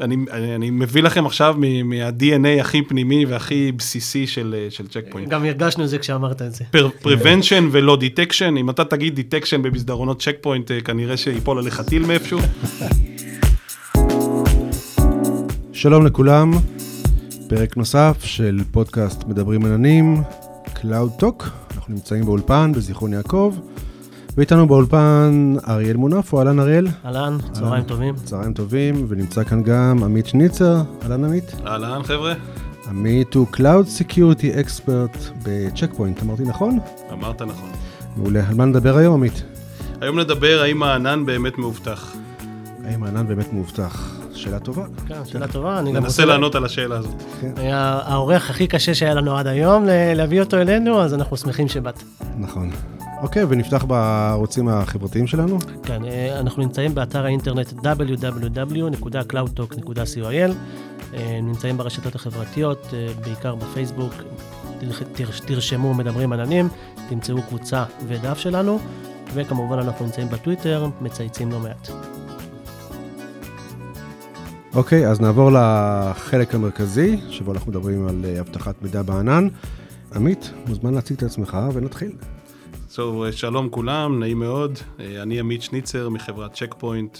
אני, אני, אני מביא לכם עכשיו מה-DNA הכי פנימי והכי בסיסי של, של צ'ק פוינט. גם הרגשנו את זה כשאמרת את זה. Prevention ולא detection, אם אתה תגיד detection במסדרונות צ'ק פוינט, כנראה שיפול עליך טיל מאיפשהו. שלום לכולם, פרק נוסף של פודקאסט מדברים עננים, Cloud Talk, אנחנו נמצאים באולפן בזיכרון יעקב. ואיתנו באולפן אריאל מונפו, אהלן אריאל. אהלן, צהריים טובים. צהריים טובים, ונמצא כאן גם עמית שניצר, אהלן עמית. אהלן חבר'ה. עמית הוא Cloud Security Expert בצ'ק פוינט, אמרתי נכון? אמרת נכון. מעולה, על מה נדבר היום עמית? היום נדבר האם הענן באמת מאובטח. האם הענן באמת מאובטח? שאלה טובה. כן, שאלה טובה. אני גם ננסה לענות על השאלה הזאת. כן. היה האורח הכי קשה שהיה לנו עד היום, להביא אותו אלינו, אז אנחנו שמחים שבאת. נכון. אוקיי, ונפתח בערוצים החברתיים שלנו? כן, אה, אנחנו נמצאים באתר האינטרנט www.cloudtalk.coil, אה, נמצאים ברשתות החברתיות, אה, בעיקר בפייסבוק, תרשמו מדברים עננים, תמצאו קבוצה ודף שלנו, וכמובן אנחנו נמצאים בטוויטר, מצייצים לא מעט. אוקיי, אז נעבור לחלק המרכזי, שבו אנחנו מדברים על אבטחת מידע בענן. עמית, מוזמן להציג את עצמך ונתחיל. So, אה, שלום כולם, נעים מאוד. אה, אני עמית שניצר מחברת צ'ק פוינט.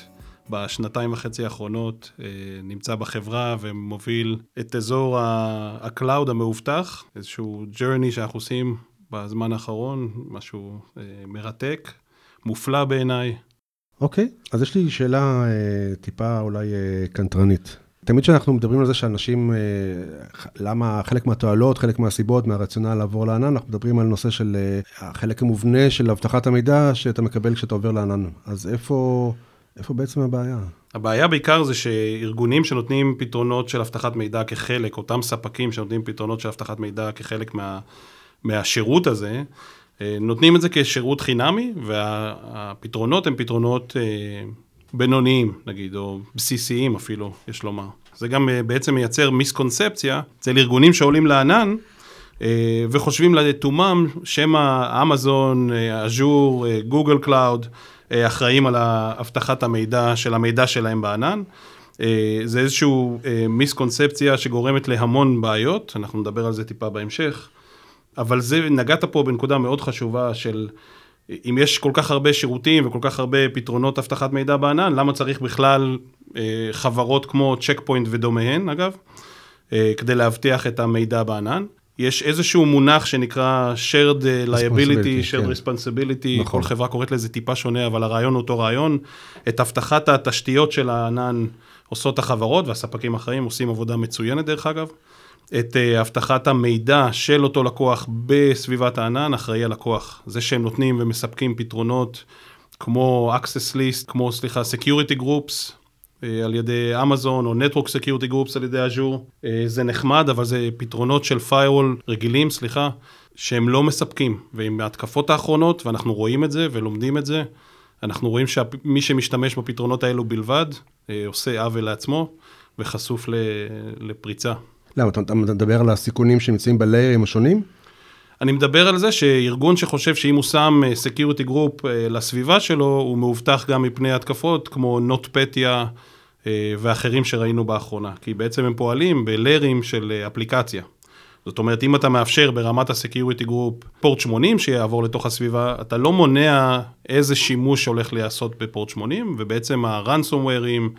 בשנתיים וחצי האחרונות אה, נמצא בחברה ומוביל את אזור ה-cloud המאובטח, איזשהו journey שאנחנו עושים בזמן האחרון, משהו מרתק, מופלא בעיניי. אוקיי, okay, אז יש לי שאלה טיפה אולי קנטרנית. תמיד כשאנחנו מדברים על זה שאנשים, אה, למה חלק מהתועלות, חלק מהסיבות, מהרציונל לעבור לענן, אנחנו מדברים על נושא של אה, החלק המובנה של אבטחת המידע שאתה מקבל כשאתה עובר לענן. אז איפה, איפה בעצם הבעיה? הבעיה בעיקר זה שארגונים שנותנים פתרונות של אבטחת מידע כחלק, אותם ספקים שנותנים פתרונות של אבטחת מידע כחלק מה, מהשירות הזה, אה, נותנים את זה כשירות חינמי, והפתרונות הם פתרונות בינוניים, נגיד, או בסיסיים אפילו, יש לומר. זה גם אה, בעצם מייצר מיסקונספציה אצל ארגונים שעולים לענן, אה, וחושבים לתומם שמא אמזון, אה, אג'ור, Google Cloud, אחראים על אבטחת המידע של המידע שלהם בענן. זה איזושהי מיסקונספציה שגורמת להמון בעיות, אנחנו נדבר על זה טיפה בהמשך, אבל זה, נגעת פה בנקודה מאוד חשובה של אם יש כל כך הרבה שירותים וכל כך הרבה פתרונות אבטחת מידע בענן, למה צריך בכלל אה, חברות כמו צ'ק פוינט ודומיהן, אגב, אה, כדי להבטיח את המידע בענן? יש איזשהו מונח שנקרא shared liability, shared כן. responsibility, נכון. כל חברה קוראת לזה טיפה שונה, אבל הרעיון אותו רעיון. את אבטחת התשתיות של הענן עושות החברות, והספקים האחרים עושים עבודה מצוינת דרך אגב. את אה, אבטחת המידע של אותו לקוח בסביבת הענן, אחראי הלקוח. זה שהם נותנים ומספקים פתרונות כמו access list, כמו סליחה, security groups, אה, על ידי אמזון, או Network Security Groups על ידי אג'ור. אה, זה נחמד, אבל זה פתרונות של firewall רגילים, סליחה, שהם לא מספקים. ועם ההתקפות האחרונות, ואנחנו רואים את זה ולומדים את זה, אנחנו רואים שמי שמשתמש בפתרונות האלו בלבד, עושה עוול לעצמו וחשוף לפריצה. למה, אתה מדבר על הסיכונים שנמצאים בליירים השונים? אני מדבר על זה שארגון שחושב שאם הוא שם security אה, group אה, לסביבה שלו, הוא מאובטח גם מפני התקפות כמו NotPetya אה, ואחרים שראינו באחרונה. כי בעצם הם פועלים בליירים של אפליקציה. זאת אומרת, אם אתה מאפשר ברמת ה security group port 80 שיעבור לתוך הסביבה, אתה לא מונע איזה שימוש הולך להיעשות ב port 80, ובעצם ה ransomwareים,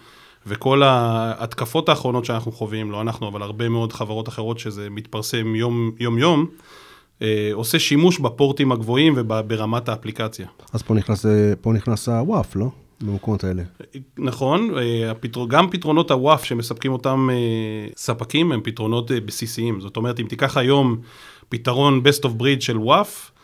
וכל ההתקפות האחרונות שאנחנו חווים, לא אנחנו, אבל הרבה מאוד חברות אחרות שזה מתפרסם יום-יום, אה, עושה שימוש בפורטים הגבוהים וברמת האפליקציה. אז פה נכנס, פה נכנס ה WAF, לא? במקומות האלה. נכון, אה, גם פתרונות ה WAF שמספקים אותם אה, ספקים הם פתרונות בסיסיים. זאת אומרת, אם תיקח היום פתרון best of breed של וואף, אה,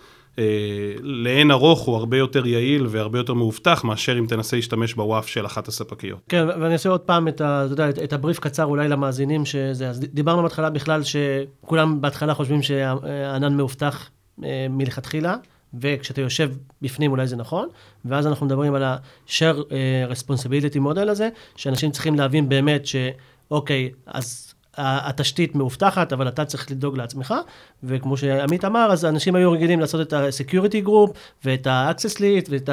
לאין ארוך הוא הרבה יותר יעיל והרבה יותר מאובטח מאשר אם תנסה להשתמש בוואף של אחת הספקיות. כן, ואני אעשה עוד פעם את, ה, יודע, את, את הבריף קצר אולי למאזינים, שזה, אז דיברנו בהתחלה בכלל שכולם בהתחלה חושבים שהענן מאובטח אה, מלכתחילה. וכשאתה יושב בפנים אולי זה נכון, ואז אנחנו מדברים על ה-share uh, responsibility model הזה, שאנשים צריכים להבין באמת שאוקיי, אז התשתית מאובטחת, אבל אתה צריך לדאוג לעצמך, וכמו שעמית אמר, אז אנשים היו רגילים לעשות את ה-security group, ואת ה-access list, ואת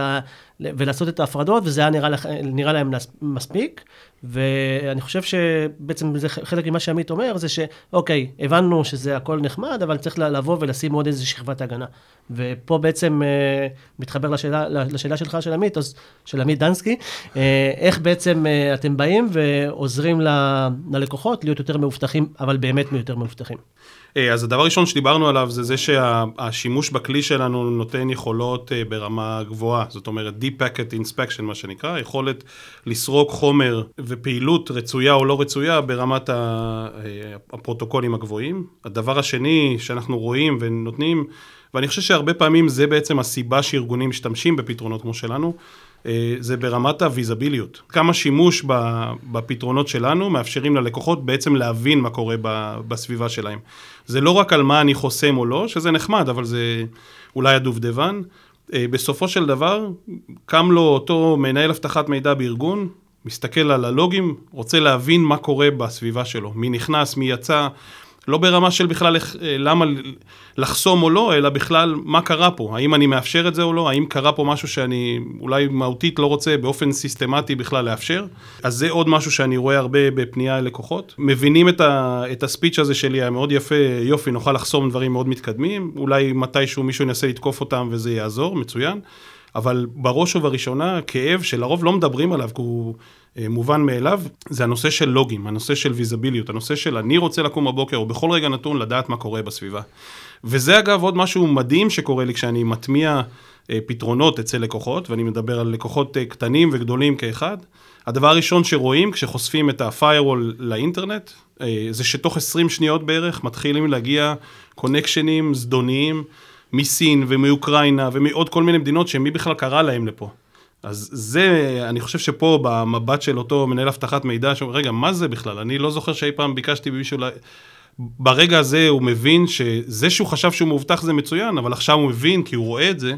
ולעשות את ההפרדות, וזה היה נראה, לך, נראה להם מספיק. ואני חושב שבעצם זה חלק ממה שעמית אומר, זה שאוקיי, הבנו שזה הכל נחמד, אבל צריך לבוא ולשים עוד איזושהי שכבת הגנה. ופה בעצם אה, מתחבר לשאלה, לשאלה שלך, של עמית, של עמית דנסקי, אה, איך בעצם אה, אתם באים ועוזרים ל, ללקוחות להיות יותר מאובטחים, אבל באמת יותר מאובטחים. אז הדבר הראשון שדיברנו עליו זה זה שהשימוש בכלי שלנו נותן יכולות ברמה גבוהה, זאת אומרת Deep Packet Inspection מה שנקרא, יכולת לסרוק חומר ופעילות רצויה או לא רצויה ברמת הפרוטוקולים הגבוהים. הדבר השני שאנחנו רואים ונותנים ואני חושב שהרבה פעמים זה בעצם הסיבה שארגונים משתמשים בפתרונות כמו שלנו, אה, זה ברמת הוויזביליות. כמה שימוש בפתרונות שלנו מאפשרים ללקוחות בעצם להבין מה קורה בסביבה שלהם. זה לא רק על מה אני חוסם או לא, שזה נחמד, אבל זה אולי הדובדבן. אה, בסופו של דבר, קם לו אותו מנהל אבטחת מידע בארגון, מסתכל על הלוגים, רוצה להבין מה קורה בסביבה שלו, מי נכנס, מי יצא, לא ברמה של בכלל אה, למה לחסום או לא, אלא בכלל מה קרה פה, האם אני מאפשר את זה או לא, האם קרה פה משהו שאני אולי מהותית לא רוצה באופן סיסטמטי בכלל לאפשר. אז זה עוד משהו שאני רואה הרבה בפנייה ללקוחות. מבינים את, ה, את הספיץ' הזה שלי, היה מאוד יפה, יופי, נוכל לחסום דברים מאוד מתקדמים, אולי מתישהו מישהו ינסה לתקוף אותם וזה יעזור, מצוין. אבל בראש ובראשונה, כאב שלרוב לא מדברים עליו, כי הוא מובן מאליו, זה הנושא של לוגים, הנושא של ויזביליות, הנושא של אני רוצה לקום בבוקר, או בכל רגע נתון לדעת מה קורה בסביבה. וזה אגב עוד משהו מדהים שקורה לי כשאני מטמיע אה, פתרונות אצל לקוחות, ואני מדבר על לקוחות אה, קטנים וגדולים כאחד. הדבר הראשון שרואים כשחושפים את ה-firewall לאינטרנט, זה שתוך 20 שניות בערך מתחילים להגיע קונקשנים זדוניים. מסין ומאוקראינה ומעוד כל מיני מדינות שמי בכלל קרא להם לפה. אז זה, אני חושב שפה במבט של אותו מנהל אבטחת מידע, שאומר, רגע, מה זה בכלל? אני לא זוכר שאי פעם ביקשתי ממישהו, לה... ברגע הזה הוא מבין שזה שהוא חשב שהוא מאובטח זה מצוין, אבל עכשיו הוא מבין, כי הוא רואה את זה,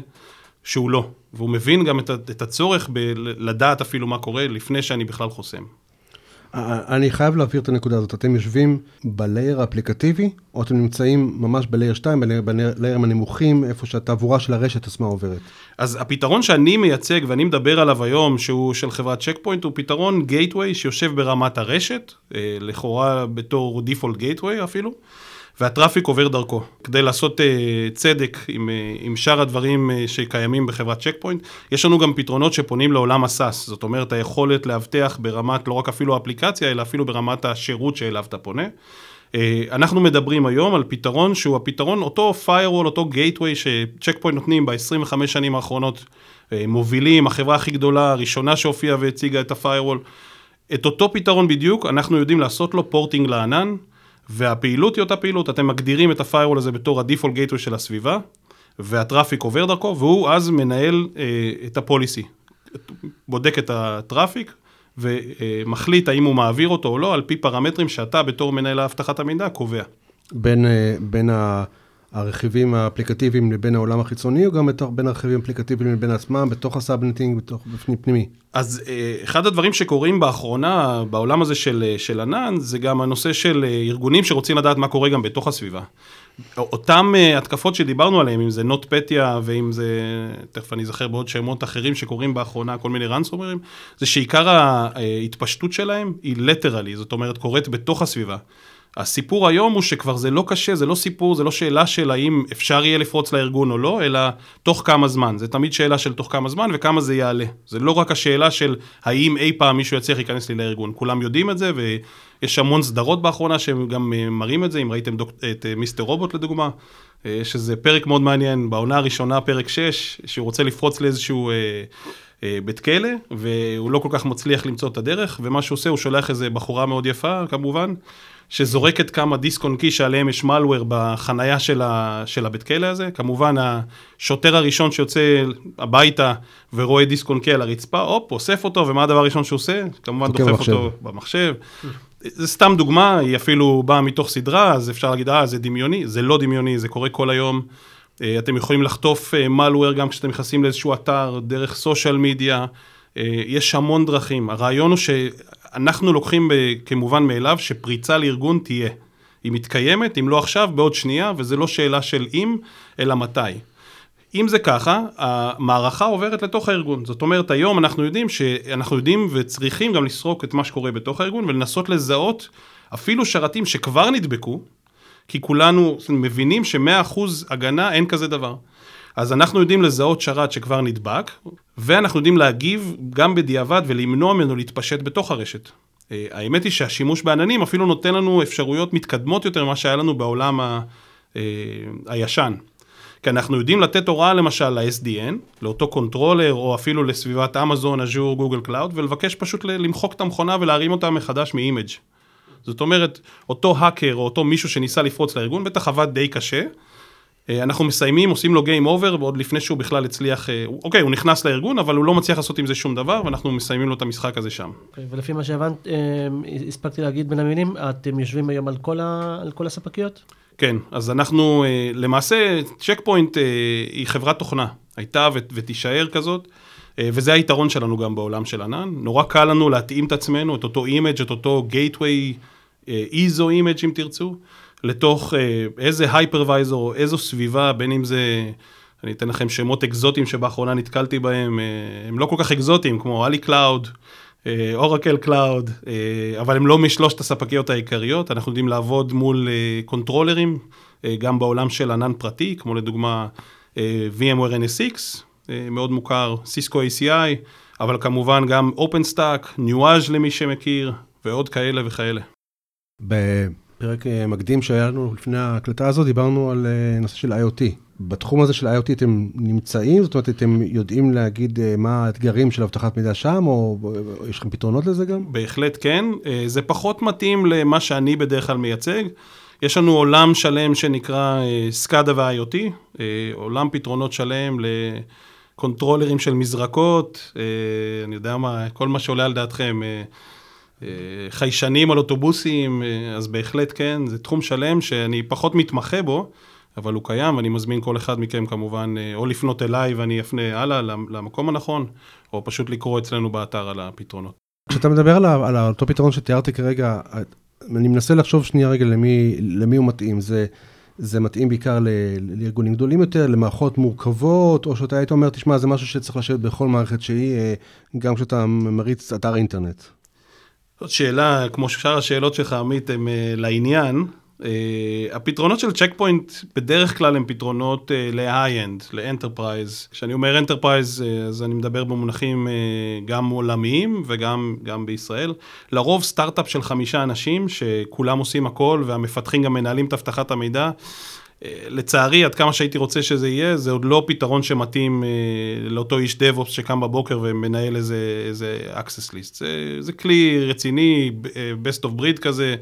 שהוא לא. והוא מבין גם את הצורך בלדעת אפילו מה קורה לפני שאני בכלל חוסם. אני חייב להבהיר את הנקודה הזאת. אתם יושבים ב layer האפליקטיבי, או אתם נמצאים ממש ב layer 2, בליירים הנמוכים, איפה שהתעבורה של הרשת עצמה עוברת? אז הפתרון שאני מייצג ואני מדבר עליו היום, שהוא של חברת Check Point, הוא פתרון gateway שיושב ברמת הרשת, אה, לכאורה בתור default gateway אפילו. וה traffic עובר דרכו. כדי לעשות uh, צדק עם, uh, עם שאר הדברים uh, שקיימים בחברת Check Point, יש לנו גם פתרונות שפונים לעולם ה SaaS, זאת אומרת היכולת לאבטח ברמת, לא רק אפילו אפליקציה, אלא אפילו ברמת השירות שאליו אתה פונה. Uh, אנחנו מדברים היום על פתרון שהוא הפתרון, אותו firewall, אותו gateway ש Check Point נותנים ב-25 שנים האחרונות, uh, מובילים, החברה הכי גדולה, הראשונה שהופיעה והציגה את ה-firewall. את אותו פתרון בדיוק, אנחנו יודעים לעשות לו porting לענן. והפעילות היא אותה פעילות, אתם מגדירים את ה-firewall הזה בתור ה-default של הסביבה, וה traffic עובר דרכו, והוא אז מנהל אה, את ה policy. בודק את ה traffic ומחליט האם הוא מעביר אותו או לא, על פי פרמטרים שאתה בתור מנהל האבטחת המידע קובע. בין, אה, בין ה... הרכיבים האפליקטיביים לבין העולם החיצוני, או גם בין הרכיבים האפליקטיביים לבין עצמם, בתוך ה subnetting, בתוך בפנים פנימי? אז אה, אחד הדברים שקורים באחרונה בעולם הזה של, אה, של ענן, זה גם הנושא של אה, ארגונים שרוצים לדעת מה קורה גם בתוך הסביבה. אותם התקפות שדיברנו עליהן, אם זה נוטפטיה ואם זה, תכף אני אזכר בעוד שמות אחרים שקורים באחרונה, כל מיני רנסומרים, זה שעיקר ההתפשטות שלהם היא לטרלי, זאת אומרת קורית בתוך הסביבה. הסיפור היום הוא שכבר זה לא קשה, זה לא סיפור, זה לא שאלה של האם אפשר יהיה לפרוץ לארגון או לא, אלא תוך כמה זמן. זה תמיד שאלה של תוך כמה זמן וכמה זה יעלה. זה לא רק השאלה של האם אי פעם מישהו יצליח להיכנס לי לארגון. כולם יודעים את זה, ויש המון סדרות באחרונה שהם גם אה, מראים את זה, אם ראיתם דוק, את אה, מיסטר רובוט לדוגמה, אה, שזה פרק מאוד מעניין, בעונה הראשונה, פרק 6, שהוא רוצה לפרוץ לאיזשהו... בית כלא, והוא לא כל כך מצליח למצוא את הדרך, ומה שהוא עושה, הוא שולח איזה בחורה מאוד יפה, כמובן, שזורקת כמה דיסק און קי שעליהם יש מלוור בחנייה של, ה, של הבית כלא הזה. כמובן, השוטר הראשון שיוצא הביתה ורואה דיסק און קי על הרצפה, הופ, אוסף אותו, ומה הדבר הראשון שהוא עושה? כמובן דוחף במחשב. אותו במחשב. זה סתם דוגמה, היא אפילו באה מתוך סדרה, אז אפשר להגיד, אה, זה דמיוני. זה לא דמיוני, זה קורה כל היום. אה, אתם יכולים לחטוף מלוור אה, גם כשאתם נכנסים לאיזשהו אתר, דרך סושיאל מדיה. יש המון דרכים. הרעיון הוא שאנחנו לוקחים כמובן מאליו שפריצה לארגון תהיה. היא מתקיימת, אם לא עכשיו, בעוד שנייה, וזה לא שאלה של אם, אלא מתי. אם זה ככה, המערכה עוברת לתוך הארגון. זאת אומרת, היום אנחנו יודעים שאנחנו יודעים וצריכים גם לסרוק את מה שקורה בתוך הארגון ולנסות לזהות אפילו שרתים שכבר נדבקו, כי כולנו מבינים ש-100% הגנה אין כזה דבר. אז אנחנו יודעים לזהות שרת שכבר נדבק, ואנחנו יודעים להגיב גם בדיעבד ולמנוע ממנו להתפשט בתוך הרשת. אה, האמת היא שהשימוש בעננים אפילו נותן לנו אפשרויות מתקדמות יותר ממה שהיה לנו בעולם ה, אה, הישן. כי אנחנו יודעים לתת הוראה למשל ל-SDN, לאותו controller, או אפילו לסביבת Amazon, Azure, Google Cloud, ולבקש פשוט למחוק את המכונה ולהרים אותה מחדש מ-image. זאת אומרת, אותו האקר או אותו מישהו שניסה לפרוץ לארגון, בטח עבד די קשה. אה, אנחנו מסיימים, עושים לו Game Over, ועוד לפני שהוא בכלל הצליח, אה, אוקיי, הוא נכנס לארגון, אבל הוא לא מצליח לעשות עם זה שום דבר, ואנחנו מסיימים לו את המשחק הזה שם. Okay, אוקיי, ולפי מה שהבנת, אה, הספקתי להגיד בין המילים, אתם יושבים היום על כל, ה, על כל הספקיות? כן, אז אנחנו, למעשה, Check Point היא חברת תוכנה, הייתה ותישאר כזאת. וזה היתרון שלנו גם בעולם של ענן. נורא קל לנו להתאים את עצמנו, את אותו image, את אותו gateway, איזו image אם תרצו, לתוך איזה hypervisor או איזו סביבה, בין אם זה, אני אתן לכם שמות אקזוטיים שבאחרונה נתקלתי בהם, הם לא כל כך אקזוטיים, כמו Ali Cloud, Oracle Cloud, אבל הם לא משלושת הספקיות העיקריות, אנחנו יודעים לעבוד מול controllerים, גם בעולם של ענן פרטי, כמו לדוגמה VMware NSX, מאוד מוכר, Cisco ACI, אבל כמובן גם OpenStack, Nuage למי שמכיר, ועוד כאלה וכאלה. אה, מקדים שהיה לנו לפני ההקלטה הזאת, דיברנו על אה, נושא של IoT. בתחום הזה של IoT אתם נמצאים? זאת אומרת, אתם יודעים להגיד אה, מה האתגרים של אבטחת מידע שם, או יש לכם פתרונות לזה גם? בהחלט כן. זה פחות מתאים למה שאני בדרך כלל מייצג. יש לנו עולם שלם שנקרא SCADA ו-IoT, עולם פתרונות שלם לקונטרולרים של מזרקות, אני יודע מה, כל מה שעולה על דעתכם. אה, חיישנים על אוטובוסים, אה, אז בהחלט כן, זה תחום שלם שאני פחות מתמחה בו, אבל הוא קיים, ואני מזמין כל אחד מכם כמובן, אה, או לפנות אליי ואני אפנה הלאה למקום הנכון, או פשוט לקרוא אצלנו באתר על הפתרונות. כשאתה מדבר על, על אותו פתרון שתיארתי כרגע, אני מנסה לחשוב שנייה רגע למי, למי הוא מתאים. זה, זה מתאים בעיקר ל, לארגונים גדולים יותר, למערכות מורכבות, או שאתה היית אומר, תשמע, זה משהו שצריך לשבת בכל מערכת שהיא, גם כשאתה מריץ אתר אינטרנט. זאת שאלה, כמו שאר השאלות שלך, עמית, הן uh, לעניין. Uh, הפתרונות של צ'ק פוינט בדרך כלל הם פתרונות uh, ל-high-end, ל-enterprise. כשאני אומר uh, אז אני מדבר במונחים גם עולמיים וגם גם בישראל. לרוב סטארט-אפ של חמישה אנשים, שכולם עושים הכל והמפתחים גם מנהלים את אבטחת המידע. לצערי, עד כמה שהייתי רוצה שזה יהיה, זה עוד לא פתרון שמתאים אה, לאותו איש DevOps שקם בבוקר ומנהל איזה, איזה access list. זה, זה כלי רציני, אה, best of breed כזה,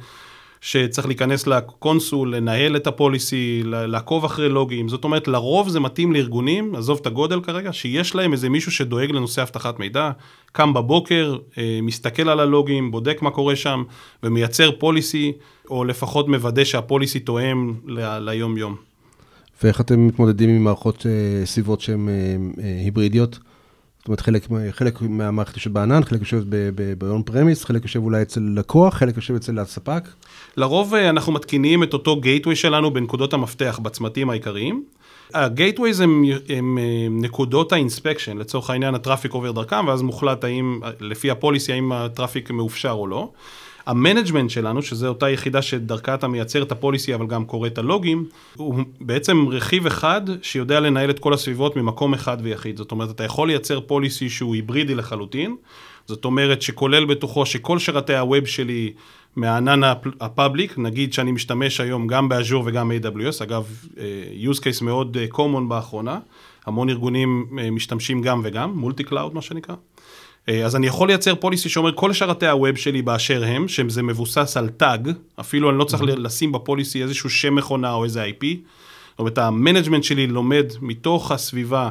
שצריך להיכנס לקונסול, לנהל את הפוליסי, לעקוב אחרי לוגים. זאת אומרת, לרוב זה מתאים לארגונים, עזוב את הגודל כרגע, שיש להם איזה מישהו שדואג לנושא אבטחת מידע, קם בבוקר, אה, מסתכל על הלוגים, בודק מה קורה שם, ומייצר פוליסי, או לפחות מוודא שהפוליסי תואם ליום-יום. ואיך אתם מתמודדים עם מערכות אה, סביבות שהן אה, היברידיות? זאת אומרת, חלק, חלק מהמערכת יושב בענן, חלק יושב ב-on premise, חלק יושב אולי אצל לקוח, חלק יושב אצל הספק. לרוב אה, אנחנו מתקינים את אותו gateway שלנו בנקודות המפתח, בצמתים העיקריים. ה-gateways הם, הם אה, נקודות ה inspection, לצורך העניין ה traffic עובר דרכם, ואז מוחלט האם, לפי ה policy, האם ה traffic מאופשר או לא. ה management שלנו, שזה אותה יחידה שדרכה אתה מייצר את ה policy, אבל גם קורא את ה logים, הוא בעצם רכיב אחד שיודע לנהל את כל הסביבות ממקום אחד ויחיד. זאת אומרת, אתה יכול לייצר policy שהוא היברידי לחלוטין, זאת אומרת שכולל בתוכו שכל שרתי ה web שלי מהענן ה public, נגיד שאני משתמש היום גם ב Azure וגם ב-AWS, אגב, אה, use case מאוד אה, common באחרונה, המון ארגונים אה, משתמשים גם וגם, multi cloud מה שנקרא. אז אני יכול לייצר policy שאומר כל שרתי ה web שלי באשר הם, שזה מבוסס על tag, אפילו אני לא צריך mm-hmm. לשים ב policy איזשהו שם מכונה או איזה IP. זאת אומרת, ה management שלי לומד מתוך הסביבה,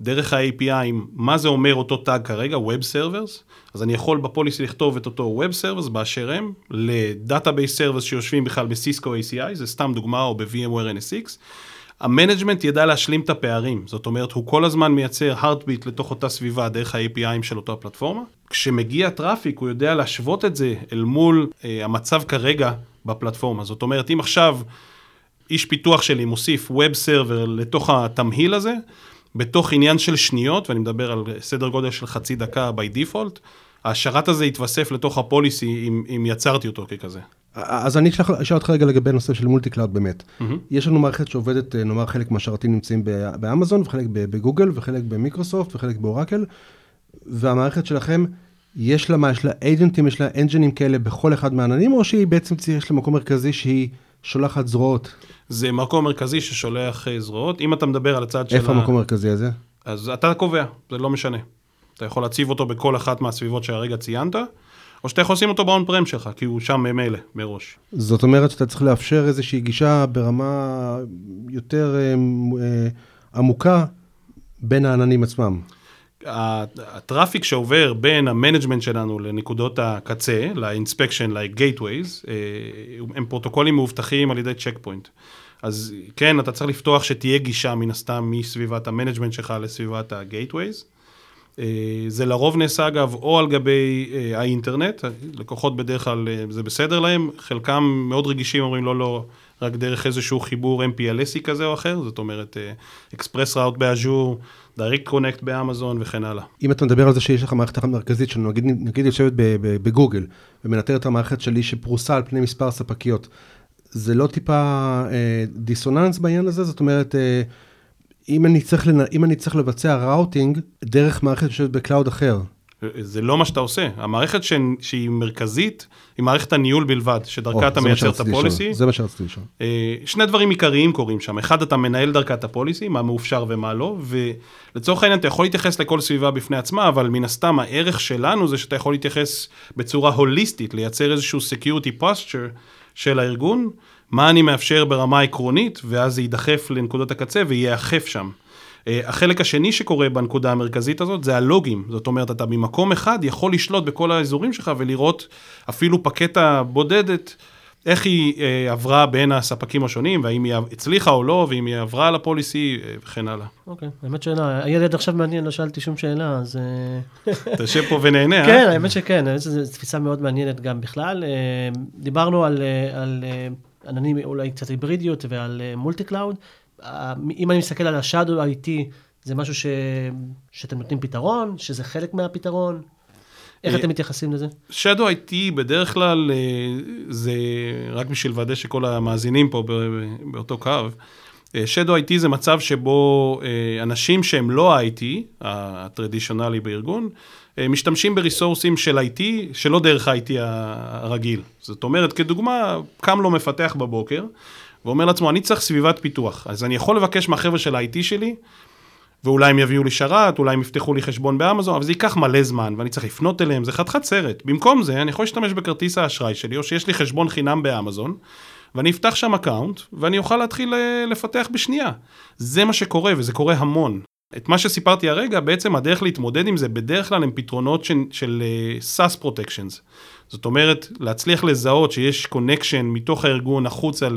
דרך ה-API, מה זה אומר אותו tag כרגע, Web Servers, אז אני יכול ב policy לכתוב את אותו Web Servers באשר הם, ל Database Servers שיושבים בכלל ב Cisco ACI, זה סתם דוגמה, או ב-VMware NSX. ה management ידע להשלים את הפערים, זאת אומרת, הוא כל הזמן מייצר heartbeat לתוך אותה סביבה דרך ה-APIים של אותה פלטפורמה. כשמגיע traffic, הוא יודע להשוות את זה אל מול אה, המצב כרגע בפלטפורמה. זאת אומרת, אם עכשיו איש פיתוח שלי מוסיף web server לתוך התמהיל הזה, בתוך עניין של שניות, ואני מדבר על סדר גודל של חצי דקה by default, השרת הזה יתווסף לתוך ה policy אם, אם יצרתי אותו ככזה. אז אני אשאל אותך רגע לגבי נושא של multi cloud באמת. Mm-hmm. יש לנו מערכת שעובדת, אה, נאמר חלק מהשרתים נמצאים באמזון, וחלק בגוגל, וחלק במיקרוסופט, וחלק באורקל, והמערכת שלכם, יש לה מה, יש לה אייג'נטים, יש לה אנג'ינים כאלה בכל אחד מהעננים, או שהיא בעצם, יש לה מקום מרכזי שהיא שולחת זרועות? זה מקום מרכזי ששולח אה, זרועות. אם אתה מדבר על הצד של איפה המקום המרכזי הזה? אז אתה קובע, זה לא משנה. אתה יכול להציב אותו בכל אחת מהסביבות שהרגע ציינת, או שאתה יכול לשים אותו באון פרם שלך, כי הוא שם ממילא, מראש. זאת אומרת שאתה צריך לאפשר איזושהי גישה ברמה יותר אה, אה, עמוקה בין העננים עצמם. ה traffic שעובר בין ה management שלנו לנקודות הקצה, ל inspection, ל-gateways, אה, הם פרוטוקולים מאובטחים על ידי צ'ק פוינט. אז כן, אתה צריך לפתוח שתהיה גישה מן הסתם מסביבת ה management שלך לסביבת ה-gateways. אה, זה לרוב נעשה אגב או על גבי אה, האינטרנט, לקוחות בדרך כלל זה בסדר להם, חלקם מאוד רגישים אומרים לא, לא, רק דרך איזשהו חיבור MPLSי כזה או אחר, זאת אומרת Express Route ב Azure, Direct Connect באמזון וכן הלאה. אם אתה מדבר על זה שיש לך מערכת אחת מרכזית שנגיד נגיד יושבת בגוגל ומנטרת את המערכת שלי שפרוסה על פני מספר ספקיות, זה לא טיפה אה, דיסוננס בעניין הזה? זאת אומרת, אה, אם, אני צריך לנ... אם אני צריך לבצע routing דרך מערכת שיושבת ב cloud אחר, זה לא מה שאתה עושה. המערכת ש... שהיא מרכזית, היא מערכת הניהול בלבד, שדרכה אתה מייצר את הפוליסי. זה מה שרציתי לשאול. אה, שני דברים עיקריים קורים שם. אחד, אתה מנהל דרכה את הפוליסי, מה מאופשר ומה לא, ולצורך העניין אתה יכול להתייחס לכל סביבה בפני עצמה, אבל מן הסתם הערך שלנו זה שאתה יכול להתייחס בצורה הוליסטית, לייצר איזשהו security posture של הארגון, מה אני מאפשר ברמה עקרונית, ואז זה יידחף לנקודות הקצה וייאכף שם. אה, החלק השני שקורה בנקודה המרכזית הזאת זה הלוגים, זאת אומרת, אתה ממקום אחד יכול לשלוט בכל האזורים שלך ולראות אפילו פקטה בודדת, איך היא אה, עברה בין הספקים השונים, והאם היא הצליחה או לא, ואם היא עברה על ה policy אה, וכן הלאה. אוקיי, האמת שאלה, היה עד עכשיו מעניין, לא שאלתי שום שאלה, אז... אתה יושב פה ונהנה, אה? כן, האמת שכן, האמת שזו תפיסה מאוד מעניינת גם בכלל. דיברנו על, על עננים אולי קצת היברידיות ועל multi cloud. אם אני מסתכל על ה shadow IT, זה משהו ש... שאתם נותנים פתרון, שזה חלק מהפתרון? איך אתם מתייחסים לזה? Shadow IT בדרך כלל אה, זה רק בשביל לוודא שכל המאזינים פה באותו קו. אה, Shadow IT זה מצב שבו אה, אנשים שהם לא ה-IT, הטרדישיונלי בארגון, משתמשים בריסורסים של IT, שלא דרך ה-IT הרגיל. זאת אומרת, כדוגמה, קם לו מפתח בבוקר, ואומר לעצמו, אני צריך סביבת פיתוח. אז אני יכול לבקש מהחבר'ה של ה-IT שלי, ואולי הם יביאו לי שרת, אולי הם יפתחו לי חשבון באמזון, אבל זה ייקח מלא זמן, ואני צריך לפנות אליהם, זה חתיכת סרט. במקום זה, אני יכול להשתמש בכרטיס האשראי שלי, או שיש לי חשבון חינם באמזון, ואני אפתח שם account, ואני אוכל להתחיל אה, לפתח בשנייה. זה מה שקורה, וזה קורה המון. את מה שסיפרתי הרגע, בעצם הדרך להתמודד עם זה, בדרך כלל הם פתרונות של, uh, SaaS Protections. זאת אומרת, להצליח לזהות שיש connection מתוך הארגון החוצה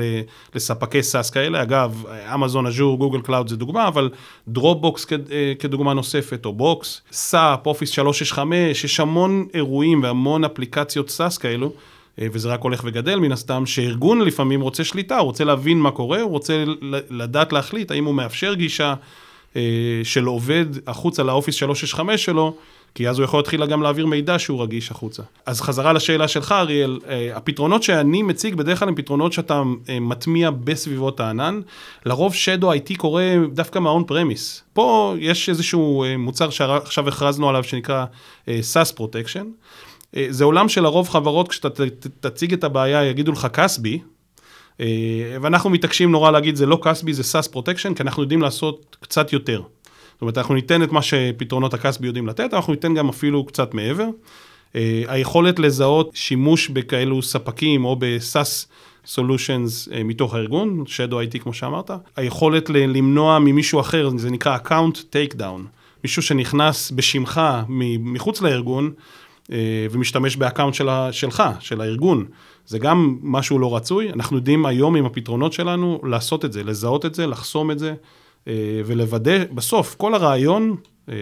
לספקי SaaS כאלה, אגב, אמזון, Azure, Google Cloud זה דוגמה, אבל Dropbox אה, כדוגמה נוספת, או Box, SAP, Office 365, יש המון אירועים והמון אפליקציות SaaS כאלו. אה, וזה רק הולך וגדל מן הסתם, שארגון לפעמים רוצה שליטה, הוא רוצה להבין מה קורה, הוא רוצה לדעת להחליט האם הוא מאפשר גישה אה, של עובד החוצה ל Office 365 שלו, כי אז הוא יכול להתחיל גם להעביר מידע שהוא רגיש החוצה. אז חזרה לשאלה שלך, אריאל, אה, הפתרונות שאני מציג בדרך כלל הם פתרונות שאתה אה, מטמיע בסביבות הענן. לרוב Shadow IT קורה דווקא מהאון פרמיס. פה יש איזשהו אה, מוצר שעכשיו הכרזנו עליו שנקרא SAS Protection. זה עולם שלרוב חברות, כשאתה תציג את הבעיה, יגידו לך כסבי, ואנחנו מתעקשים נורא להגיד, זה לא כסבי, זה SAS Protection, כי אנחנו יודעים לעשות קצת יותר. זאת אומרת, אנחנו ניתן את מה שפתרונות הכסבי יודעים לתת, אנחנו ניתן גם אפילו קצת מעבר. Uh, היכולת לזהות שימוש בכאלו ספקים או ב- SaaS Solutions uh, מתוך הארגון, Shadow IT כמו שאמרת, היכולת למנוע ממישהו אחר, זה נקרא account take down, מישהו שנכנס בשמך מחוץ לארגון ומשתמש ב account של, שלך, של הארגון. זה גם משהו לא רצוי, אנחנו יודעים היום עם הפתרונות שלנו לעשות את זה, לזהות את זה, לחסום את זה. אה, ולוודא, בסוף, כל הרעיון, אה,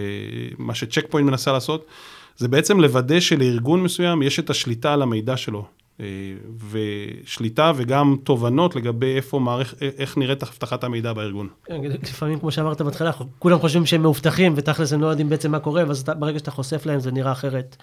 מה שצ'ק פוינט מנסה לעשות, זה בעצם לוודא שלארגון מסוים יש את השליטה על המידע שלו. אה, ושליטה וגם תובנות לגבי איפה מערכ... איך נראית אבטחת המידע בארגון. כן, לפעמים, כמו שאמרת בהתחלה, כולם חושבים שהם מאובטחים, ותכלס הם לא יודעים בעצם מה קורה, ואז ברגע שאתה חושף להם זה נראה אחרת.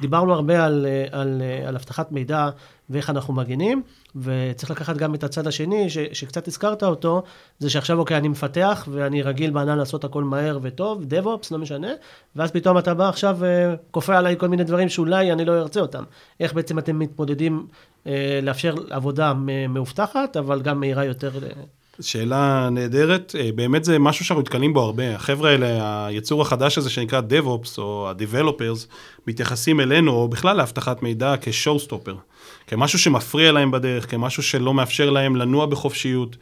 דיברנו הרבה על, על, על אבטחת מידע ואיך אנחנו מגינים, וצריך לקחת גם את הצד השני, ש, שקצת הזכרת אותו, זה שעכשיו, אוקיי, אני מפתח, ואני רגיל בענן לעשות הכל מהר וטוב, DevOps, לא משנה, ואז פתאום אתה בא עכשיו וכופה עליי כל מיני דברים שאולי אני לא ארצה אותם. איך בעצם אתם מתמודדים אה, לאפשר עבודה מאובטחת, אבל גם מהירה יותר. שאלה נהדרת, אה, באמת זה משהו שאנחנו נתקלים בו הרבה. החבר'ה האלה, היצור החדש הזה שנקרא DevOps או ה-Developers, מתייחסים אלינו, או בכלל לאבטחת מידע, כ-Showstopper, כמשהו שמפריע להם בדרך, כמשהו שלא מאפשר להם לנוע בחופשיות.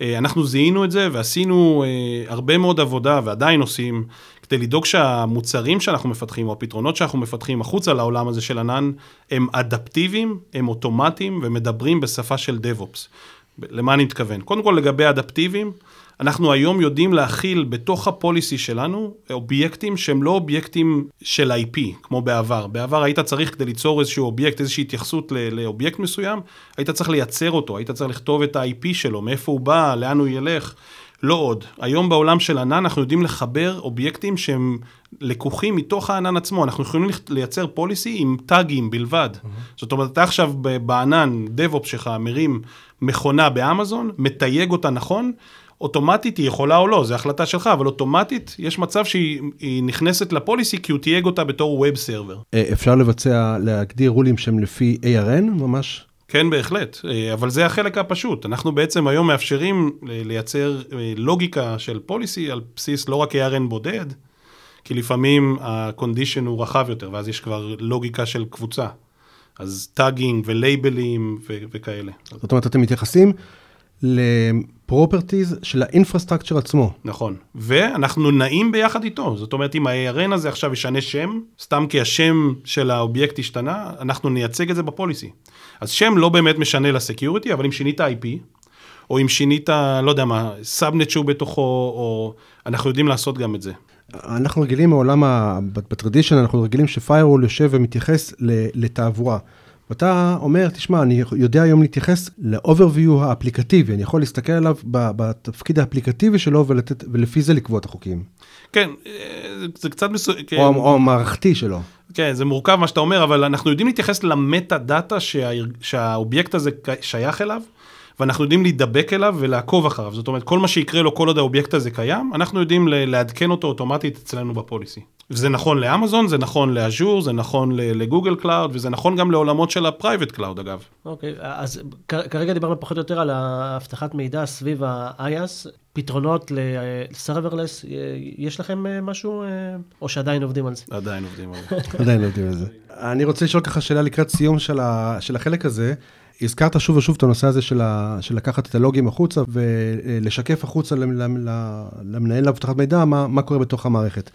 אה, אנחנו זיהינו את זה ועשינו אה, הרבה מאוד עבודה, ועדיין עושים, כדי לדאוג שהמוצרים שאנחנו מפתחים, או הפתרונות שאנחנו מפתחים החוצה לעולם הזה של ענן, הם אדפטיביים, הם אוטומטיים ומדברים בשפה של DevOps. למה אני מתכוון? קודם כל לגבי אדפטיביים, אנחנו היום יודעים להכיל בתוך הפוליסי שלנו אובייקטים שהם לא אובייקטים של IP, כמו בעבר. בעבר היית צריך כדי ליצור איזשהו אובייקט, איזושהי התייחסות לאובייקט מסוים, היית צריך לייצר אותו, היית צריך לכתוב את ה-IP שלו, מאיפה הוא בא, לאן הוא ילך. לא עוד. היום בעולם של ענן אנחנו יודעים לחבר אובייקטים שהם לקוחים מתוך הענן עצמו. אנחנו יכולים לייצר פוליסי עם טאגים בלבד. Mm-hmm. זאת אומרת, אתה עכשיו בענן, DevOps שלך, מרים מכונה באמזון, מתייג אותה נכון, אוטומטית היא יכולה או לא, זו החלטה שלך, אבל אוטומטית יש מצב שהיא נכנסת לפוליסי כי הוא תייג אותה בתור ווב סרבר. אפשר לבצע, להגדיר רולים שהם לפי ARN ממש? כן, בהחלט, אה, אבל זה החלק הפשוט. אנחנו בעצם היום מאפשרים לייצר אה, לוגיקה של policy על בסיס לא רק ARN בודד, כי לפעמים ה-condition הוא רחב יותר, ואז יש כבר לוגיקה של קבוצה. אז tagging ולייבלים ו- וכאלה. זאת אומרת, אתם מתייחסים ל properties של ה infrastructure עצמו. נכון, ואנחנו נעים ביחד איתו, זאת אומרת אם ה-ARN הזה עכשיו ישנה שם, סתם כי השם של האובייקט השתנה, אנחנו נייצג את זה ב policy. אז שם לא באמת משנה ל security, אבל אם שינית IP, או אם שינית, לא יודע מה, subnet שהוא בתוכו, או אנחנו יודעים לעשות גם את זה. אנחנו רגילים מעולם, ב tradition, אנחנו רגילים ש firewall יושב ומתייחס לתעבורה. ואתה אומר, תשמע, אני יודע היום להתייחס ל-overview האפליקטיבי, אני יכול להסתכל עליו בתפקיד האפליקטיבי שלו ולתת, ולפי זה לקבוע את החוקים. כן, אה, זה קצת מסוים. כן. או, או המערכתי שלו. כן, זה מורכב מה שאתה אומר, אבל אנחנו יודעים להתייחס ל metadata שה, שהאובייקט הזה שייך אליו, ואנחנו יודעים להידבק אליו ולעקוב אחריו. זאת אומרת, כל מה שיקרה לו כל עוד האובייקט הזה קיים, אנחנו יודעים לעדכן אותו אוטומטית אצלנו ב policy. וזה נכון לאמזון, זה נכון ל Azure, זה נכון ל Google Cloud, וזה נכון גם לעולמות של ה private cloud אגב. אוקיי, okay, אז כרגע דיברנו פחות או יותר על האבטחת מידע סביב ה-IaaS, פתרונות ל serverless, יש לכם אה, משהו, אה, או שעדיין עובדים על זה? עדיין עובדים על זה. עדיין עובדים על זה. אני רוצה לשאול ככה שאלה לקראת סיום של, ה, של החלק הזה. הזכרת שוב ושוב את הנושא הזה של, ה, של לקחת את הלוגים החוצה ולשקף החוצה למנהל לאבטחת מידע מה, מה קורה בתוך המערכת.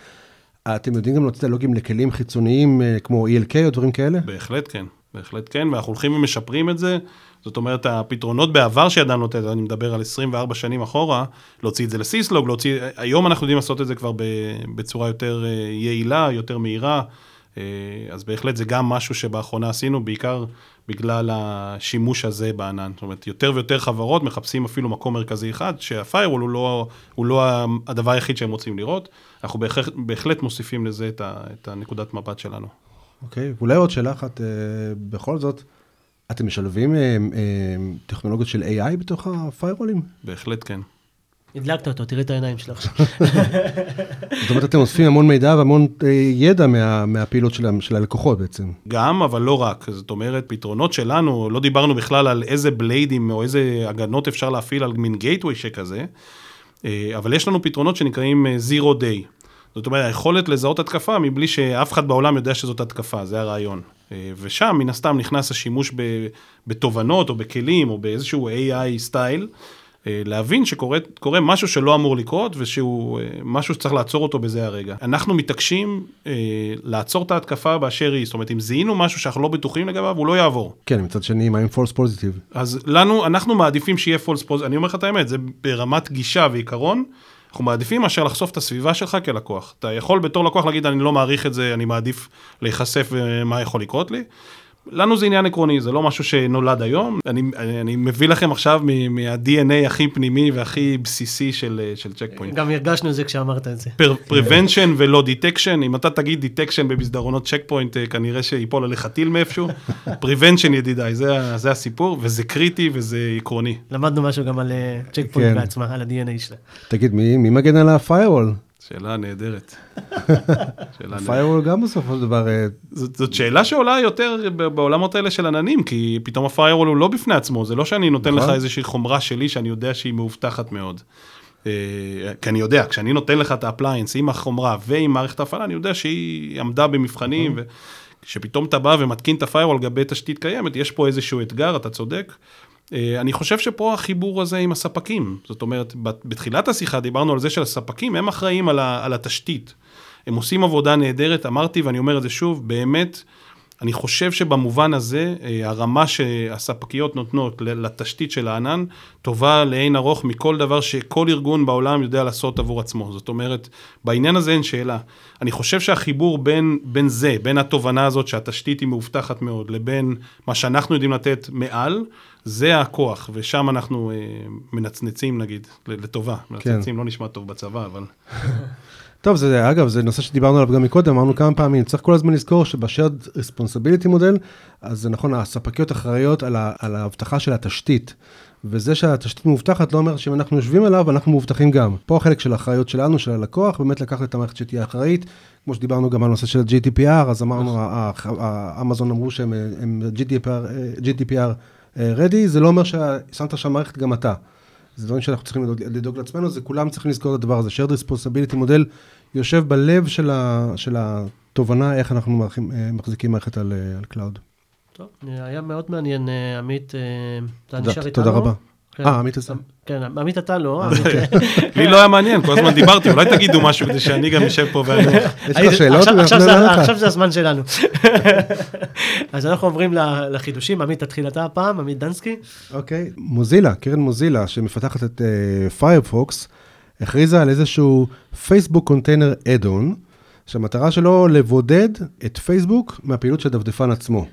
אתם יודעים גם להוציא את הלוגים לכלים חיצוניים אה, כמו ELK או דברים כאלה? בהחלט כן, בהחלט כן, ואנחנו הולכים ומשפרים את זה. זאת אומרת, הפתרונות בעבר שידענו לתת, אני מדבר על 24 שנים אחורה, להוציא את זה לסיסלוג, להוציא, היום אנחנו יודעים לעשות את זה כבר בצורה יותר אה, יעילה, יותר מהירה, אה, אז בהחלט זה גם משהו שבאחרונה עשינו, בעיקר בגלל השימוש הזה בענן. זאת אומרת, יותר ויותר חברות מחפשים אפילו מקום מרכזי אחד, שהפיירוול הוא לא, הוא לא הדבר היחיד שהם רוצים לראות. אנחנו בהחלט, בהחלט מוסיפים לזה את, ה, את הנקודת מבט שלנו. אוקיי, okay, ואולי עוד שאלה אחת, אה, בכל זאת, אתם משלבים אה, אה, טכנולוגיות של AI בתוך הפיירולים? בהחלט כן. הדלקת אותו, תראי את העיניים שלו עכשיו. זאת אומרת, אתם אוספים המון מידע והמון אה, ידע מה, מהפעילות של, של הלקוחות בעצם. גם, אבל לא רק. זאת אומרת, פתרונות שלנו, לא דיברנו בכלל על איזה בליידים או איזה הגנות אפשר להפעיל על מין גייטווי שכזה, אה, אבל יש לנו פתרונות שנקראים אה, Zero Day. זאת אומרת, היכולת לזהות התקפה מבלי שאף אחד בעולם יודע שזאת התקפה, זה הרעיון. ושם, מן הסתם, נכנס השימוש בתובנות או בכלים או באיזשהו AI סטייל. אה, להבין שקורה משהו שלא אמור לקרות ושהוא אה, משהו שצריך לעצור אותו בזה הרגע. אנחנו מתעקשים אה, לעצור את ההתקפה באשר היא, זאת אומרת אם זיהינו משהו שאנחנו לא בטוחים לגביו, הוא לא יעבור. כן, מצד שני, מה עם false positive? אז לנו, אנחנו מעדיפים שיהיה false positive, אני אומר לך את האמת, זה ברמת גישה ועיקרון. אנחנו מעדיפים מאשר לחשוף את הסביבה שלך כלקוח. אתה יכול בתור לקוח להגיד, אני לא מעריך את זה, אני מעדיף להיחשף ומה יכול לקרות לי. לנו זה עניין עקרוני, זה לא משהו שנולד היום. אני, אני, אני מביא לכם עכשיו מה-DNA הכי פנימי והכי בסיסי של, של צ'ק פוינט. גם הרגשנו את זה כשאמרת את זה. prevention ולא detection, אם אתה תגיד detection במסדרונות צ'ק פוינט, כנראה שיפול עליך טיל מאיפשהו. prevention ידידיי, זה, זה הסיפור, וזה קריטי וזה עקרוני. למדנו משהו גם על צ'ק פוינט כן. בעצמה, על ה-DNA שלה. תגיד, מי, מי מגן על ה-firewall? שאלה נהדרת. firewall גם בסופו של דבר... אה, זאת, זאת שאלה שעולה יותר בעולמות האלה של עננים, כי פתאום ה firewall הוא לא בפני עצמו, זה לא שאני נותן לך נכון. איזושהי חומרה שלי שאני יודע שהיא מאובטחת מאוד. אה, כי אני יודע, כשאני נותן לך את ה appliance עם החומרה ועם מערכת ההפעלה, אני יודע שהיא עמדה במבחנים, נכון. וכשפתאום אתה בא ומתקין את ה firewall על גבי תשתית קיימת, יש פה איזשהו אתגר, אתה צודק. אה, אני חושב שפה החיבור הזה עם הספקים, זאת אומרת, בתחילת השיחה דיברנו על זה שהספקים הם אחראים על, על התשתית. הם עושים עבודה נהדרת, אמרתי ואני אומר את זה שוב, באמת, אני חושב שבמובן הזה, אה, הרמה שהספקיות נותנות לתשתית של הענן, טובה לאין ארוך מכל דבר שכל ארגון בעולם יודע לעשות עבור עצמו. זאת אומרת, בעניין הזה אין שאלה. אני חושב שהחיבור בין, בין זה, בין התובנה הזאת שהתשתית היא מאובטחת מאוד, לבין מה שאנחנו יודעים לתת מעל, זה הכוח, ושם אנחנו אה, מנצנצים נגיד, לטובה. כן. מנצנצים לא נשמע טוב בצבא, אבל... טוב, זה, אגב, זה נושא שדיברנו עליו גם מקודם, אמרנו כמה פעמים, צריך כל הזמן לזכור שבשארד ריספונסיביליטי מודל, אז זה נכון, הספקיות אחראיות על, על האבטחה של התשתית. וזה שהתשתית מאובטחת לא אומר שאם אנחנו יושבים עליו, אנחנו מאובטחים גם. פה החלק של האחריות שלנו, של הלקוח, באמת לקחת את המערכת שתהיה אחראית. כמו שדיברנו גם על נושא של ה-GDPR, אז אמרנו, אמזון אמרו שהם GDPR, GDPR ready, זה לא אומר ששמת שם מערכת גם אתה. זה דברים שאנחנו צריכים לדאוג לעצמנו, זה כולם צריכים לזכור את הדבר הזה. shared responsibility model יושב בלב של, ה, של התובנה איך אנחנו מחזיקים מערכת על, על cloud. טוב, היה מאוד מעניין, עמית, אתה נשאר איתנו. תודה רבה. כן. אה, עמית עשה? כן, עמית אתה לא. לי לא היה מעניין, כל הזמן דיברתי, אולי תגידו משהו כדי שאני גם אשב פה ואני... יש לך שאלות? עכשיו זה הזמן שלנו. אז אנחנו עוברים לחידושים, עמית תתחיל אתה הפעם, עמית דנסקי. אוקיי, מוזילה, קרן מוזילה, שמפתחת את פיירפוקס, הכריזה על איזשהו פייסבוק container add-on, שהמטרה שלו לבודד את פייסבוק מהפעילות של הדפדפן עצמו.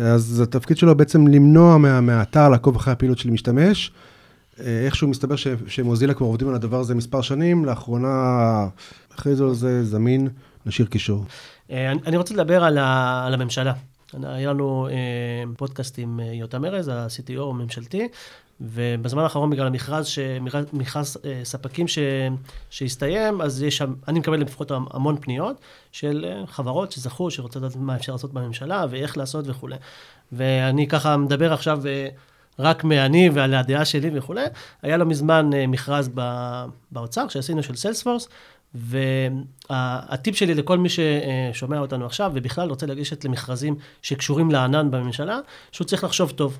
אז התפקיד שלו בעצם למנוע מה, מהאתר לעקוב אחרי הפעילות של משתמש. אה, איכשהו מסתבר ש, שמוזילה כבר עובדים על הדבר הזה מספר שנים, לאחרונה הכריזו על זה זמין, נשאיר קישור. אה, אני רוצה לדבר על, ה, על הממשלה. היה לנו אה, פודקאסט עם יותם ארז, ה-CTO הממשלתי, ובזמן האחרון בגלל המכרז, מכרז אה, ספקים ש, שהסתיים, אז יש אני מקבל לפחות המון פניות של אה, חברות שזכו, שרוצות לדעת מה אפשר לעשות בממשלה ואיך לעשות וכולי. ואני ככה מדבר עכשיו אה, רק מאני ועל הדעה שלי וכולי. היה לא מזמן מכרז באוצר שעשינו של סיילספורס, והטיפ שלי לכל מי ששומע אותנו עכשיו, ובכלל רוצה לגשת למכרזים שקשורים לענן בממשלה, שהוא צריך לחשוב טוב.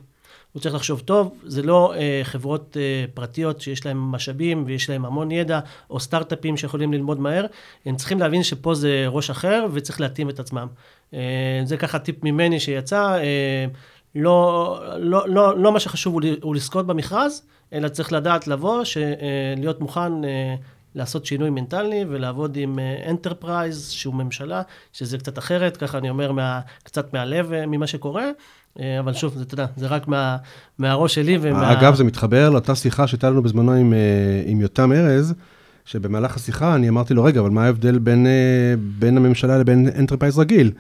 הוא צריך לחשוב טוב, זה לא אה, חברות אה, פרטיות שיש להן משאבים ויש להן המון ידע, או סטארט-אפים שיכולים ללמוד מהר, הם צריכים להבין שפה זה ראש אחר וצריך להתאים את עצמם. אה, זה ככה טיפ ממני שיצא, אה, לא, לא, לא, לא מה שחשוב הוא לזכות במכרז, אלא צריך לדעת לבוא, ש, אה, להיות מוכן אה, לעשות שינוי מנטלי ולעבוד עם enterprise אה, שהוא ממשלה, שזה קצת אחרת, ככה אני אומר מה, קצת מהלב אה, ממה שקורה. אה, אבל שוב, אתה יודע, זה רק מה, מהראש שלי ומה... אגב, זה מתחבר לאותה שיחה שהייתה לנו בזמנו עם, עם יותם ארז, שבמהלך השיחה אני אמרתי לו, רגע, אבל מה ההבדל בין, בין הממשלה לבין enterprise רגיל?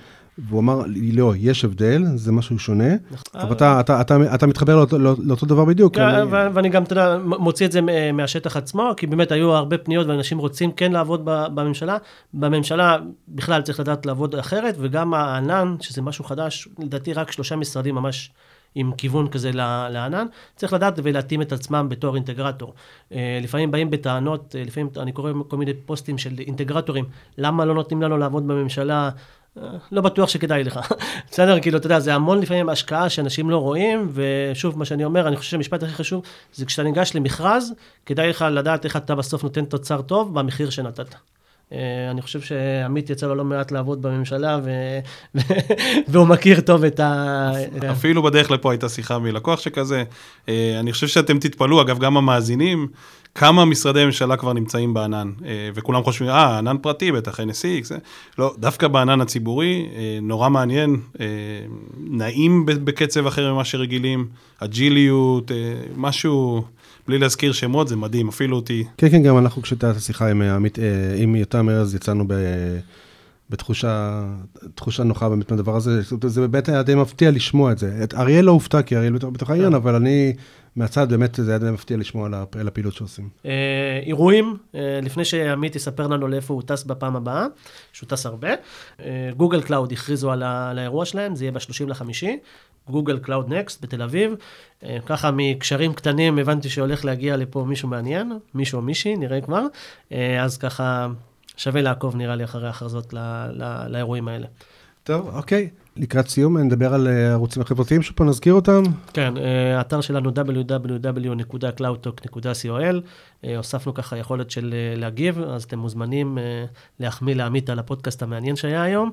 והוא אמר לא, יש הבדל, זה משהו שונה, נכון. אבל אתה, אתה, אתה, אתה מתחבר לאותו, לאותו דבר בדיוק. אני... ואני גם, אתה יודע, מוציא את זה מהשטח עצמו, כי באמת היו הרבה פניות ואנשים רוצים כן לעבוד בממשלה. בממשלה בכלל צריך לדעת לעבוד אחרת, וגם הענן, שזה משהו חדש, לדעתי רק שלושה משרדים ממש... עם כיוון כזה לענן, צריך לדעת ולהתאים את עצמם בתור אינטגרטור. אה, לפעמים באים בטענות, אה, לפעמים אני קורא כל מיני פוסטים של אינטגרטורים, למה לא נותנים לנו לעבוד בממשלה, לא בטוח שכדאי לך. בסדר? כאילו, אתה יודע, זה המון לפעמים השקעה שאנשים לא רואים, ושוב, מה שאני אומר, אני חושב שהמשפט הכי חשוב, זה כשאתה ניגש למכרז, כדאי לך לדעת איך אתה בסוף נותן תוצר טוב במחיר שנתת. אה, אני חושב שעמית יצא לו לא מעט לעבוד בממשלה, ו... והוא מכיר טוב את ה... אפילו בדרך לפה הייתה שיחה מלקוח שכזה. אה, אני חושב שאתם תתפלאו, אגב, גם המאזינים, כמה משרדי ממשלה כבר נמצאים בענן, אה, וכולם חושבים, אה, ענן פרטי, בטח NSX. לא, דווקא בענן הציבורי, נורא מעניין, נעים בקצב אחר ממה שרגילים, אג'יליות, משהו... בלי להזכיר שמות, זה מדהים, אפילו אותי. כן, כן, גם אנחנו, כשהייתה השיחה עם עמית, עם יותם ארז, יצאנו ב... בתחושה תחושה נוחה באמת מהדבר הזה. זה באמת היה די מפתיע לשמוע את זה. את אריאל לא הופתע, כי אריאל בתוך, העניין, אבל אני, מהצד, באמת זה היה די מפתיע לשמוע על, על הפעילות שעושים. אה, אירועים, אה, לפני שעמית יספר לנו לאיפה הוא טס בפעם הבאה, שהוא טס הרבה. אה, Google Cloud הכריזו על, ה, על האירוע שלהם, זה יהיה ב-30 לחמישי. Google Cloud Next בתל אביב. ככה מקשרים קטנים הבנתי שהולך להגיע לפה מישהו מעניין, מישהו או מישהי, נראה כבר. אז ככה שווה לעקוב, נראה לי, אחרי ההכרזות לא, לא, לאירועים האלה. טוב, אוקיי. לקראת סיום, נדבר על אה, הערוצים החברתיים שפה נזכיר אותם. כן, אה, האתר שלנו www.cloudtalk.co.il, אה, הוספנו ככה יכולת של להגיב, אז אתם מוזמנים להחמיא לעמית על הפודקאסט המעניין שהיה היום,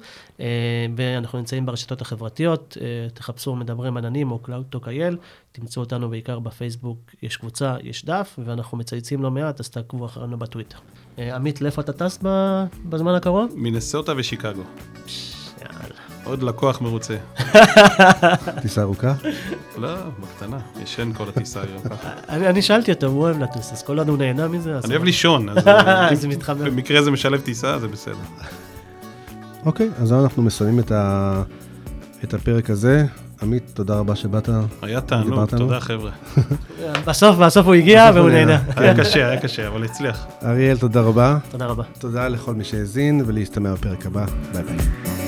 ואנחנו נמצאים ברשתות החברתיות, תחפשו מדברים עננים או CloudTalk.il, תמצאו אותנו בעיקר בפייסבוק, יש קבוצה, יש דף, ואנחנו מצייצים לא מעט, אז תעקבו אחרינו בטוויטר. עמית, לאיפה אתה טס בזמן הקרוב? מינסוטה ושיקגו. עוד לקוח מרוצה. טיסה ארוכה? לא, בקטנה, ישן כל הטיסה היום ככה. אני שאלתי אותו, הוא אוהב לטוס, אז כל עוד הוא נהנה מזה, אז... אני אוהב לישון, אז זה מתחבר. במקרה זה משלב טיסה, זה בסדר. אוקיי, אז אנחנו מסיימים את הפרק הזה. עמית, תודה רבה שבאת. היה תענוג, תודה חבר'ה. בסוף, בסוף הוא הגיע והוא נהנה. היה קשה, היה קשה, אבל הצליח. אריאל, תודה רבה. תודה רבה. תודה לכל מי שהאזין, ולהסתמע בפרק הבא. ביי ביי.